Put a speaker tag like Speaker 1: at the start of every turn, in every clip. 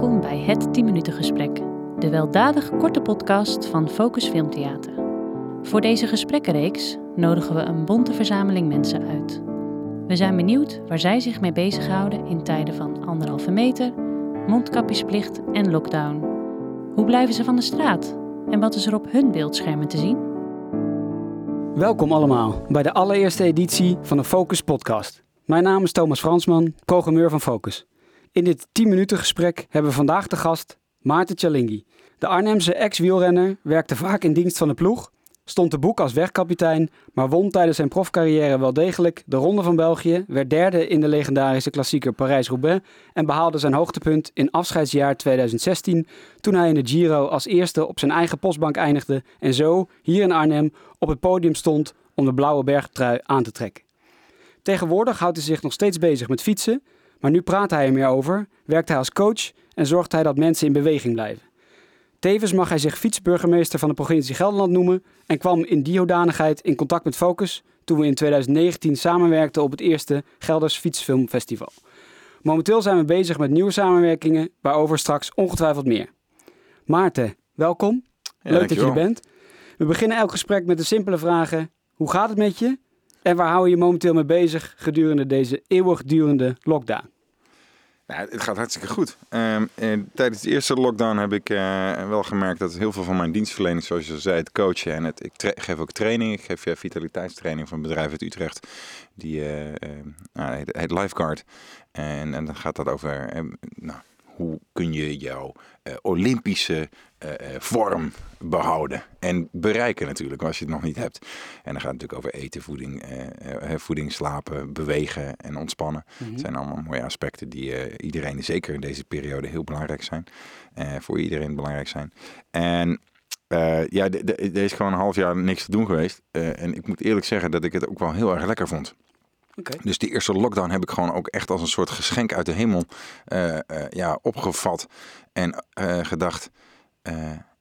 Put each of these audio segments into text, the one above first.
Speaker 1: Welkom bij het 10 minuten gesprek, de weldadig korte podcast van Focus Filmtheater. Voor deze gesprekkenreeks nodigen we een bonte verzameling mensen uit. We zijn benieuwd waar zij zich mee bezighouden in tijden van anderhalve meter, mondkapjesplicht en lockdown. Hoe blijven ze van de straat? En wat is er op hun beeldschermen te zien?
Speaker 2: Welkom allemaal bij de allereerste editie van de Focus podcast. Mijn naam is Thomas Fransman, programmeur van Focus. In dit 10 minuten gesprek hebben we vandaag de gast Maarten Tjalingi. De Arnhemse ex-wielrenner werkte vaak in dienst van de ploeg, stond te boek als wegkapitein, maar won tijdens zijn profcarrière wel degelijk de Ronde van België, werd derde in de legendarische klassieker Parijs-Roubaix en behaalde zijn hoogtepunt in afscheidsjaar 2016 toen hij in de Giro als eerste op zijn eigen postbank eindigde en zo hier in Arnhem op het podium stond om de blauwe bergtrui aan te trekken. Tegenwoordig houdt hij zich nog steeds bezig met fietsen, maar nu praat hij er meer over, werkt hij als coach en zorgt hij dat mensen in beweging blijven. Tevens mag hij zich fietsburgemeester van de provincie Gelderland noemen en kwam in die hoedanigheid in contact met Focus toen we in 2019 samenwerkten op het eerste Gelders Fietsfilmfestival. Momenteel zijn we bezig met nieuwe samenwerkingen, waarover straks ongetwijfeld meer. Maarten, welkom.
Speaker 3: Ja,
Speaker 2: Leuk dat je er bent. We beginnen elk gesprek met de simpele vragen: hoe gaat het met je? En waar hou je je momenteel mee bezig gedurende deze eeuwigdurende lockdown?
Speaker 3: Nou, het gaat hartstikke goed. Ehm, eh, tijdens de eerste lockdown heb ik eh, wel gemerkt dat heel veel van mijn dienstverlening, zoals je zei, het coachen en het, ik geef ook training. Ik geef eh, vitaliteitstraining van een bedrijf uit Utrecht. Die nou, heet, Lifeguard. En, en dan gaat dat over nou, hoe kun je jouw eh, Olympische eh, eh, vorm behouden en bereiken natuurlijk als je het nog niet hebt. En dan gaat het natuurlijk over eten, voeding, voeding, slapen, bewegen en ontspannen. Het zijn allemaal mooie aspecten die iedereen, zeker in deze periode, heel belangrijk zijn. Voor iedereen belangrijk zijn. En ja, er is gewoon een half jaar niks te doen geweest. En ik moet eerlijk zeggen dat ik het ook wel heel erg lekker vond. Dus de eerste lockdown heb ik gewoon ook echt als een soort geschenk uit de hemel eh, eh, ja, opgevat. En eh, gedacht,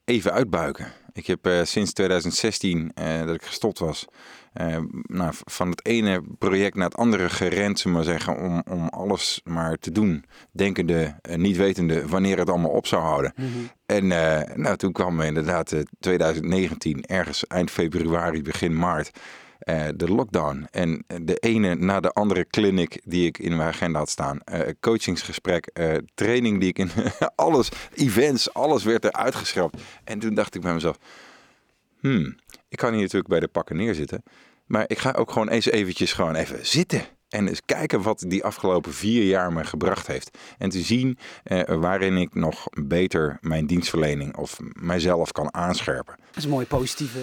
Speaker 3: even uitbuiken. Ik heb sinds 2016 eh, dat ik gestopt was, nou, van het ene project naar het andere gerend, we maar zeggen, om, om alles maar te doen. Denkende, niet wetende wanneer het allemaal op zou houden. En eh, nou, toen kwam inderdaad eh, 2019, ergens eind februari, begin maart, eh, de lockdown. En de ene na de andere clinic die ik in mijn agenda had staan. eh, coachingsgesprek, eh, training die ik in... alles, events, alles werd er uitgeschrapt. En toen dacht ik bij mezelf... Hmm, ik kan hier natuurlijk bij de pakken neerzitten. Maar ik ga ook gewoon eens eventjes gewoon even zitten. En eens kijken wat die afgelopen vier jaar me gebracht heeft. En te zien eh, waarin ik nog beter mijn dienstverlening of mijzelf kan aanscherpen.
Speaker 2: Dat is een mooie positieve,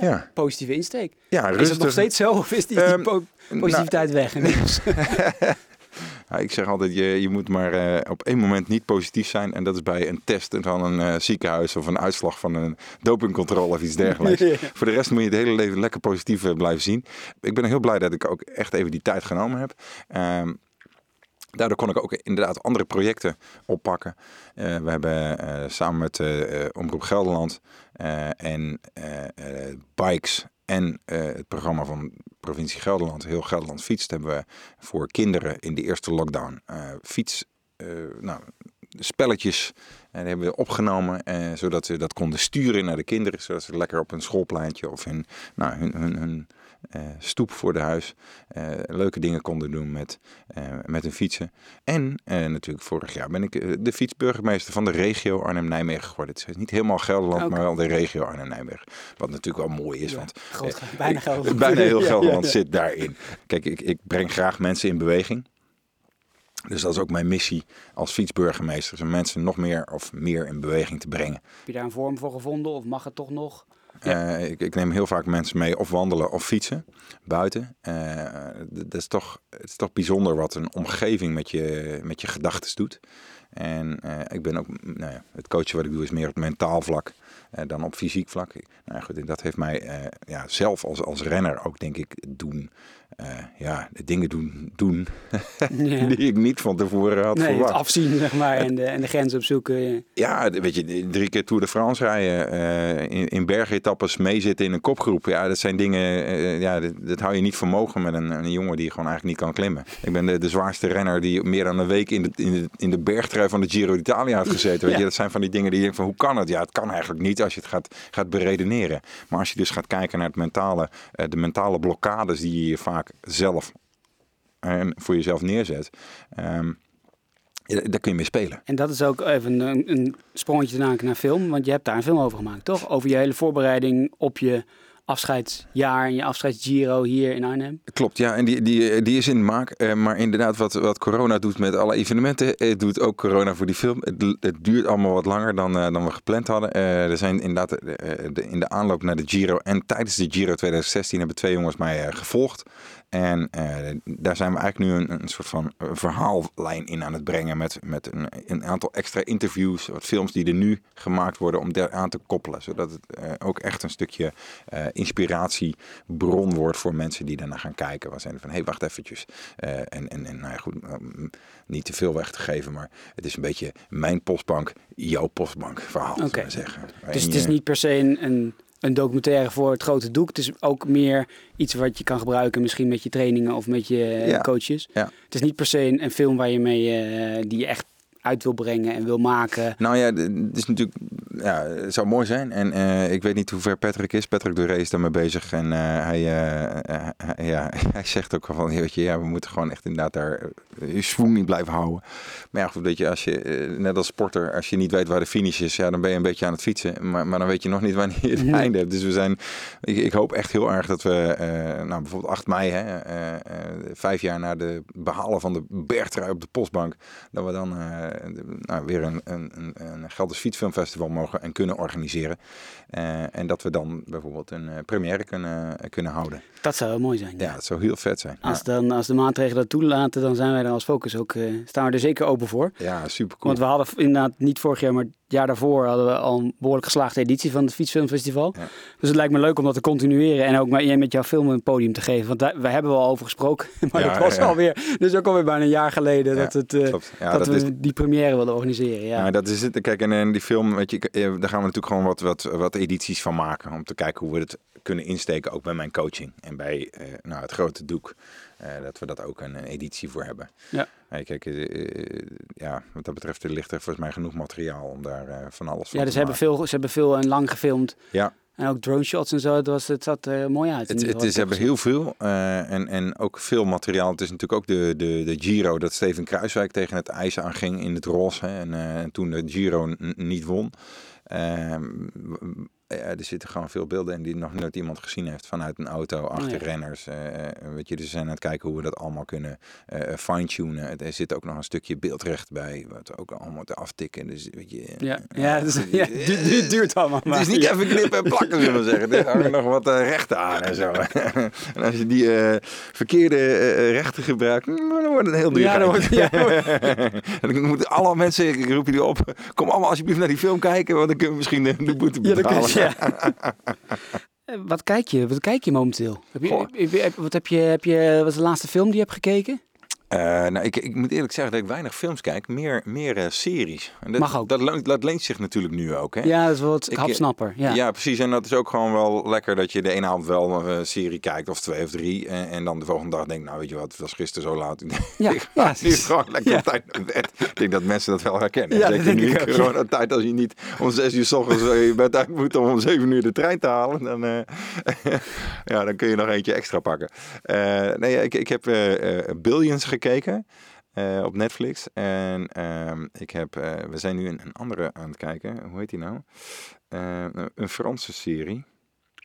Speaker 3: Ja,
Speaker 2: positieve insteek.
Speaker 3: ja
Speaker 2: Is
Speaker 3: rustig.
Speaker 2: het nog steeds zo of is die, die
Speaker 3: Ehm,
Speaker 2: po- positiviteit weg?
Speaker 3: Ja, ik zeg altijd, je, je moet maar eh, op één moment niet positief zijn. En dat is bij een test van een eh, ziekenhuis of een uitslag van een dopingcontrole of iets dergelijks.
Speaker 2: Ja.
Speaker 3: Voor de rest moet je het hele leven lekker positief eh, blijven zien. Ik ben heel blij dat ik ook echt even die tijd genomen heb. Ehm, Daardoor kon ik ook inderdaad andere projecten oppakken. Eh, we hebben eh, samen met eh, Omroep Gelderland en Bikes en het programma van provincie Gelderland, Heel Gelderland Fietst, hebben we voor kinderen in de eerste lockdown fiets, nou, spelletjes en hebben we opgenomen, zodat ze dat konden sturen naar de kinderen, zodat ze lekker op een schoolpleintje of in nou, hun, hun, hun stoep voor de huis eh, leuke dingen konden doen met, eh, met hun fietsen. En eh, natuurlijk vorig jaar ben ik eh, de fietsburgemeester van de regio Arnhem-Nijmegen geworden. Het is niet helemaal Gelderland, maar wel de regio Arnhem-Nijmegen. Wat natuurlijk wel mooi is,
Speaker 2: Ja,
Speaker 3: want eh,
Speaker 2: bijna Gelderland.
Speaker 3: bijna heel
Speaker 2: ja,
Speaker 3: Gelderland
Speaker 2: ja.
Speaker 3: zit daarin. Kijk, ik, ik breng graag mensen in beweging. Dus dat is ook mijn missie als fietsburgemeester. Om mensen nog meer of meer in beweging te brengen.
Speaker 2: Heb je daar een vorm voor gevonden of mag het toch nog?
Speaker 3: Eh, ik, neem heel vaak mensen mee of wandelen of fietsen buiten. Eh, dat is toch, het is toch bijzonder wat een omgeving met je, met je gedachten doet. En eh, ik ben ook, nou ja, het coachen wat ik doe is meer op mentaal vlak eh, dan op fysiek vlak. Nou goed, en dat heeft mij eh, ja, zelf als, als renner ook denk ik doen, ja, de dingen doen, doen
Speaker 2: Ja.
Speaker 3: die ik niet van tevoren had
Speaker 2: Nee, het
Speaker 3: verwacht.
Speaker 2: afzien zeg maar en de, en de grens opzoeken. ja.
Speaker 3: Weet je, drie keer Tour de France rijden, in, in bergetappes meezitten in een kopgroep. Ja, dat zijn dingen, ja, dat, dat hou je niet voor mogelijk met een, een jongen die gewoon eigenlijk niet kan klimmen. Ik ben de, de zwaarste renner die meer dan een week in de, in de, in de bergtrui van de Giro d'Italia had gezeten. Weet je, dat zijn van die dingen die je denkt van hoe kan het? Ja, het kan eigenlijk niet als je het gaat, gaat beredeneren. Maar als je dus gaat kijken naar het mentale, eh, de mentale blokkades die je vaak zelf en voor jezelf neerzet. ehm, ja, daar kun je mee spelen.
Speaker 2: En dat is ook even een, een sprongetje te maken naar film, want je hebt daar een film over gemaakt, toch? Over je hele voorbereiding op je afscheidsjaar en je afscheidsgiro hier in Arnhem.
Speaker 3: Klopt, ja, en die, die, die is in maak. Eh, maar inderdaad, wat, wat corona doet met alle evenementen, doet ook corona voor die film. Het, duurt allemaal wat langer dan, eh, dan we gepland hadden. Eh, er zijn inderdaad de, in de aanloop naar de Giro en tijdens de Giro 2016 hebben twee jongens mij gevolgd. En eh, daar zijn we eigenlijk nu een, een soort van eh, verhaallijn in aan het brengen met, met een, een aantal extra interviews, wat films die er nu gemaakt worden om daar aan te koppelen. Zodat het eh, ook echt een stukje inspiratiebron wordt voor mensen die daarna gaan kijken. Waar zijn van, hé, hey, wacht eventjes. En, en, en nou ja, goed, niet te veel weg te geven, maar het is een beetje mijn postbank, jouw postbank verhaal, zou ik zeggen.
Speaker 2: Dus
Speaker 3: En
Speaker 2: het is niet per se een, een, een documentaire voor het grote doek. Het is ook meer iets wat je kan gebruiken, misschien met je trainingen of met je eh,
Speaker 3: Ja.
Speaker 2: coaches.
Speaker 3: Ja.
Speaker 2: Het is niet per se een, een film waar je mee, eh, die je echt uit wil brengen en wil maken.
Speaker 3: Nou ja, het is natuurlijk, ja, het zou mooi zijn. En eh, ik weet niet hoe ver Patrick is. Patrick Doré is daarmee bezig. En eh, hij, eh, hij- ja, hij zegt ook van, weet je, ja, we moeten gewoon echt inderdaad daar je swoon in blijven houden. Maar ja, goed, weet je, als je, net als sporter, als je niet weet waar de finish is, ja, dan ben je een beetje aan het fietsen. Maar, maar dan weet je nog niet wanneer je het einde hebt. Dus we zijn, ik, ik hoop echt heel erg dat we, nou bijvoorbeeld 8 mei, hè, vijf jaar na de behalen van de bergtrui op de postbank, dat we dan nou, weer een, een, een, een Gelders Fietsfilmfestival mogen en kunnen organiseren. Eh, en dat we dan bijvoorbeeld een eh, première kunnen, kunnen houden.
Speaker 2: Dat zou wel mooi zijn.
Speaker 3: Ja, dat zou heel vet zijn.
Speaker 2: Als,
Speaker 3: Ja,
Speaker 2: dan, als de maatregelen dat toelaten, dan zijn wij er als Focus ook, eh, staan we er zeker open voor.
Speaker 3: ja super cool.
Speaker 2: Want we hadden inderdaad niet vorig jaar, maar jaar daarvoor hadden we al een behoorlijk geslaagde editie van het Fietsfilmfestival.
Speaker 3: Ja.
Speaker 2: Dus het lijkt me leuk om dat te continueren en ook met, met jouw film een podium te geven. Want daar, we hebben wel over gesproken, maar
Speaker 3: Ja,
Speaker 2: dat was
Speaker 3: ja.
Speaker 2: alweer, dus ook alweer bijna een jaar geleden dat, het, eh, dat,
Speaker 3: dat,
Speaker 2: we
Speaker 3: is,
Speaker 2: die première wilden organiseren. Ja.
Speaker 3: Dat is het. Kijk, en, en die film, weet je, eh, daar gaan we natuurlijk gewoon wat, wat, wat edities van maken. Om te kijken hoe we het kunnen insteken, ook bij mijn coaching. En bij eh, nou, het grote doek, eh, dat we dat ook een, een editie voor hebben.
Speaker 2: Ja.
Speaker 3: Hey, kijk, eh, eh, ja, wat dat betreft er ligt er volgens mij genoeg materiaal om daar eh, van alles van
Speaker 2: ja, dus
Speaker 3: te
Speaker 2: ze hebben, veel, ze hebben veel en lang gefilmd.
Speaker 3: Ja.
Speaker 2: En ook drone shots en zo, het, was, het zat er mooi uit.
Speaker 3: Het, is, hebben heel veel eh, en, en ook veel materiaal. Het is natuurlijk ook de, de, de Giro dat Steven Kruiswijk tegen het ijs aanging in het roze. Hè, en, eh, en toen de Giro niet won. Ehm, er zitten gewoon veel beelden in die nog nooit iemand gezien heeft vanuit een auto, achter renners. eh, eh, weet je, dus we zijn aan het kijken hoe we dat allemaal kunnen eh, fine-tunen. Er zit ook nog een stukje beeldrecht bij, wat ook allemaal moeten aftikken. Dus weet je,
Speaker 2: Ja, ja, dus, ja het duurt allemaal maar.
Speaker 3: het is niet even knippen en plakken, zullen we zeggen. Er hangen nog wat eh, rechten aan en zo. en als je die eh, verkeerde eh, rechten gebruikt, mm, dan wordt het heel duur.
Speaker 2: Ja, dan wordt- ja, dan
Speaker 3: en dan moeten alle mensen, ik roep jullie op, kom allemaal alsjeblieft naar die film kijken, want dan kunnen we misschien de, boete betalen.
Speaker 2: ja. Eh, Wat kijk je? Wat kijk je momenteel? Heb je,
Speaker 3: Goh.
Speaker 2: heb, je- wat heb je, heb je, wat is de laatste film die je hebt gekeken?
Speaker 3: Eh, nou, ik, ik moet eerlijk zeggen dat ik weinig films kijk, meer, meer eh, series. En dat,
Speaker 2: Mag ook.
Speaker 3: Dat, leent- dat leent zich natuurlijk nu ook. Hè?
Speaker 2: Ja, dat is wel wat
Speaker 3: Ik,
Speaker 2: hapsnapper. Ja.
Speaker 3: Ja. precies. En dat is ook gewoon wel lekker dat je de ene avond wel een serie kijkt, of twee of drie. En, en dan de volgende dag denkt, nou weet je wat, het was gisteren zo laat.
Speaker 2: Ja,
Speaker 3: ik ga
Speaker 2: ja,
Speaker 3: nu gewoon lekker
Speaker 2: ja.
Speaker 3: op tijd naar bed. Ik denk dat mensen dat wel herkennen.
Speaker 2: Ja,
Speaker 3: Zeker nu in
Speaker 2: ook,
Speaker 3: coronatijd, als je niet om zes uur s ochtends eh, je bed uit moet om om zeven uur de trein te halen, dan, eh, ja, dan kun je nog eentje extra pakken. Eh, nee, ik, ik heb eh, eh, Billions gekeken. Eh, op Netflix. En ehm, ik heb, eh, we zijn nu een, een andere aan het kijken. Hoe heet die nou? Eh, een Franse serie.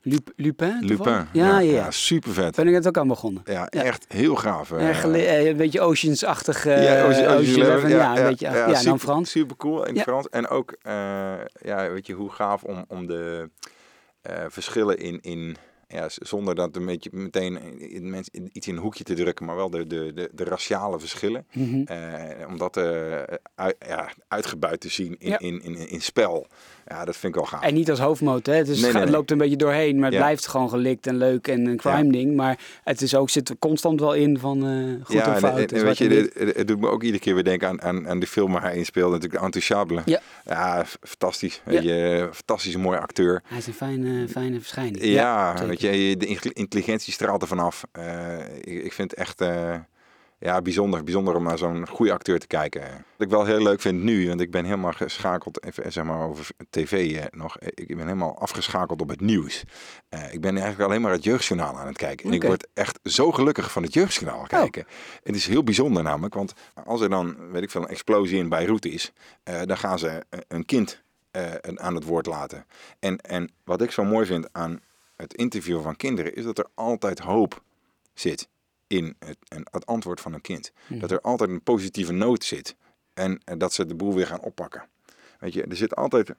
Speaker 2: Lup- Lupin?
Speaker 3: Lupin.
Speaker 2: Ja, ja, ja.
Speaker 3: super vet.
Speaker 2: Ben ik het ook aan begonnen.
Speaker 3: Ja,
Speaker 2: Ja.
Speaker 3: echt heel gaaf.
Speaker 2: een beetje Oceans-achtig.
Speaker 3: ja, Ocean- Ocean
Speaker 2: Ocean
Speaker 3: Eleven,
Speaker 2: Eleven, ja, een beetje. Ja,
Speaker 3: super,
Speaker 2: dan Frans.
Speaker 3: Super cool in het Frans. En ook, ja, weet je, hoe gaaf om, om de verschillen in, in ja, zonder dat een beetje meteen mensen iets in een hoekje te drukken, maar wel de, de, de, de raciale verschillen. Eh, om dat eh, uit, ja, uitgebuit te zien in,
Speaker 2: Ja.
Speaker 3: in, in, in spel. Ja, dat vind ik wel gaaf.
Speaker 2: En niet als hoofdmoot, hè. Het, is,
Speaker 3: Nee, nee,
Speaker 2: het loopt een beetje doorheen, maar het
Speaker 3: Ja.
Speaker 2: blijft gewoon gelikt en leuk en een crime ding. Maar het is ook, zit er constant wel in van eh goed
Speaker 3: ja,
Speaker 2: en- fout.
Speaker 3: en,
Speaker 2: en
Speaker 3: en
Speaker 2: zwart
Speaker 3: weet je, het, doet me ook iedere keer weer denken aan, aan, aan de film waar hij in speelde. Natuurlijk de Intouchable.
Speaker 2: Ja.
Speaker 3: ja, fantastisch. Weet je, fantastisch mooie acteur.
Speaker 2: Hij is een fijne, fijne verschijning.
Speaker 3: Ja, weet je, de intelli- intelligentie straalt er vanaf. Eh ik, ik vind het echt, eh, ja, bijzonder, bijzonder om naar zo'n goede acteur te kijken. Wat ik wel heel leuk vind nu, want ik ben helemaal geschakeld, even zeg maar over tv eh, nog. Ik ben helemaal afgeschakeld op het nieuws. Uh, ik ben eigenlijk alleen maar het jeugdjournaal aan het kijken. En ik word echt zo gelukkig van het jeugdjournaal kijken. Oh. Het is heel bijzonder namelijk, want als er dan, weet ik veel, een explosie in Beirut is, uh, dan gaan ze een kind aan het woord laten. En, en wat ik zo mooi vind aan het interview van kinderen, is dat er altijd hoop zit in het, het antwoord van een kind. Mhm. Dat er altijd een positieve noot zit. En, en, dat ze de boel weer gaan oppakken. Weet je, er zit altijd.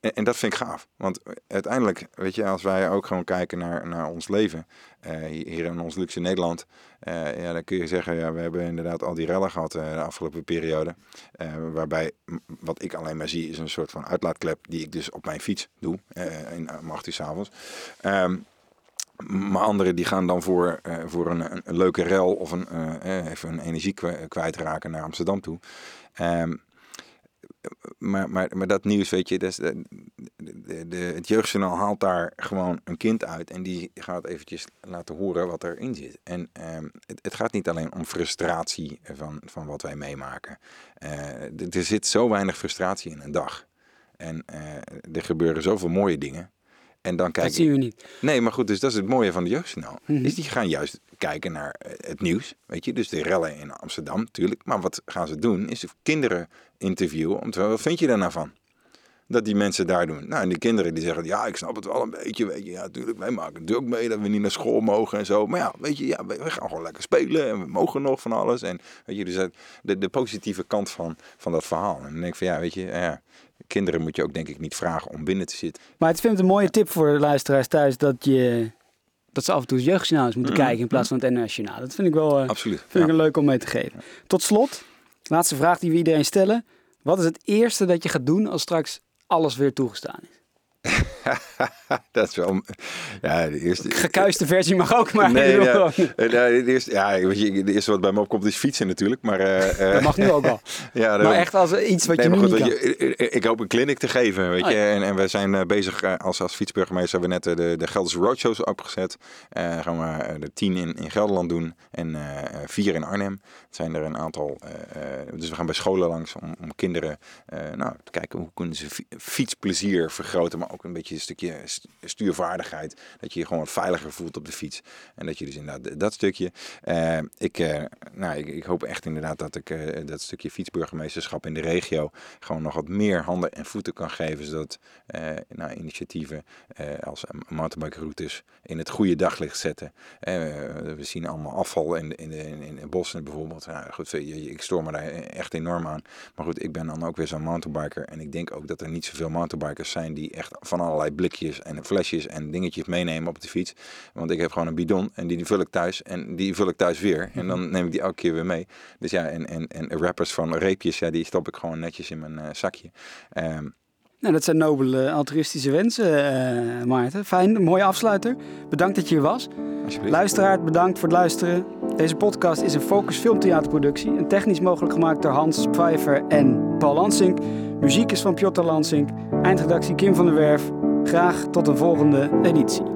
Speaker 3: En, en, dat vind ik gaaf. Want uiteindelijk, weet je, als wij ook gewoon kijken naar, naar ons leven. Uh, hier in ons luxe Nederland. Uh, ja, dan kun je zeggen, ja, we hebben inderdaad al die rellen gehad uh, de afgelopen periode. waarbij wat ik alleen maar zie is een soort van uitlaatklep die ik dus op mijn fiets doe. in, om acht uur s'avonds. Um, maar anderen die gaan dan voor, uh, voor een, een, leuke rel of een, uh, even een energie kwijtraken naar Amsterdam toe. Um, maar, maar, maar dat nieuws, weet je, de, de, het jeugdjournaal haalt daar gewoon een kind uit en die gaat eventjes laten horen wat erin zit. En um, het, het, gaat niet alleen om frustratie van, van wat wij meemaken. Er zit zo weinig frustratie in een dag. En er gebeuren zoveel mooie dingen. En dan kijken.
Speaker 2: Dat zien we niet.
Speaker 3: Nee, maar goed, dus dat is het mooie van de jeugdjournaal. Mm Dus die gaan juist kijken naar eh, het nieuws, weet je. Dus de rellen in Amsterdam, natuurlijk. Maar wat gaan ze doen, is kinderen interviewen. Om te wat vind je daar nou van? Dat die mensen daar doen. Nou, en die kinderen die zeggen, ja, ik snap het wel een beetje, weet je. Ja, natuurlijk, wij maken natuurlijk mee dat we niet naar school mogen en zo. Maar ja, weet je, ja, we gaan gewoon lekker spelen en we mogen nog van alles. En weet je, dus de, de positieve kant van, van dat verhaal. En dan denk ik van, ja, weet je, ja, kinderen moet je ook denk ik niet vragen om binnen te zitten.
Speaker 2: Maar het vind ik een mooie tip voor de luisteraars thuis dat je dat ze af en toe het jeugdjournaal moeten mm-hmm. kijken in plaats van het NOS Dat vind ik wel uh,
Speaker 3: Absoluut,
Speaker 2: vind ik leuk om mee te geven. Tot slot, laatste vraag die we iedereen stellen. Wat is het eerste dat je gaat doen als straks alles weer toegestaan is?
Speaker 3: dat is wel. Ja, de eerste.
Speaker 2: Gekuiste versie mag ook, maar.
Speaker 3: Nee, ja, de, eerste, ja, weet je, de eerste wat bij me opkomt is fietsen natuurlijk. Maar, uh,
Speaker 2: dat mag nu ook al. ja, maar echt als iets wat je nu goed,
Speaker 3: je, ik hoop een clinic te geven, weet oh, je. En, en we zijn bezig als, als fietsburgemeester. Hebben we net de, de Gelderse Roadshows opgezet. Uh, gaan we de tien in, in Gelderland doen en vier in Arnhem. Het zijn er een aantal. dus we gaan bij scholen langs om, om kinderen nou, te kijken hoe kunnen ze fietsplezier vergroten. Maar ook een beetje een stukje stuurvaardigheid. Dat je je gewoon veiliger voelt op de fiets. En dat je dus inderdaad dat stukje. Uh, ik, uh, nou, ik, ik, hoop echt inderdaad dat ik uh, dat stukje fietsburgemeesterschap in de regio gewoon nog wat meer handen en voeten kan geven. Zodat nou, initiatieven als mountainbike routes in het goede daglicht zetten. we zien allemaal afval in in in bossen bijvoorbeeld. Nou, goed, ik stoor me daar echt enorm aan. Maar goed, ik ben dan ook weer zo'n mountainbiker. En ik denk ook dat er niet zoveel mountainbikers zijn die echt van allerlei blikjes en flesjes en dingetjes meenemen op de fiets. Want ik heb gewoon een bidon en die, vul ik thuis en die vul ik thuis weer. En dan neem ik die elke keer weer mee. Dus ja, en, en, en rappers van reepjes, ja, die stop ik gewoon netjes in mijn uh, zakje. Um,
Speaker 2: nou, dat zijn nobele altruïstische wensen, uh, Maarten. Fijn, mooie afsluiter. Bedankt dat je hier was. Luisteraar, bedankt voor het luisteren. Deze podcast is een Focus Filmtheaterproductie en technisch mogelijk gemaakt door Hans Pfeiffer en Paul Lansing. Muziek is van Piotr Lansing. Eindredactie Kim van der Werf. Graag tot een volgende editie.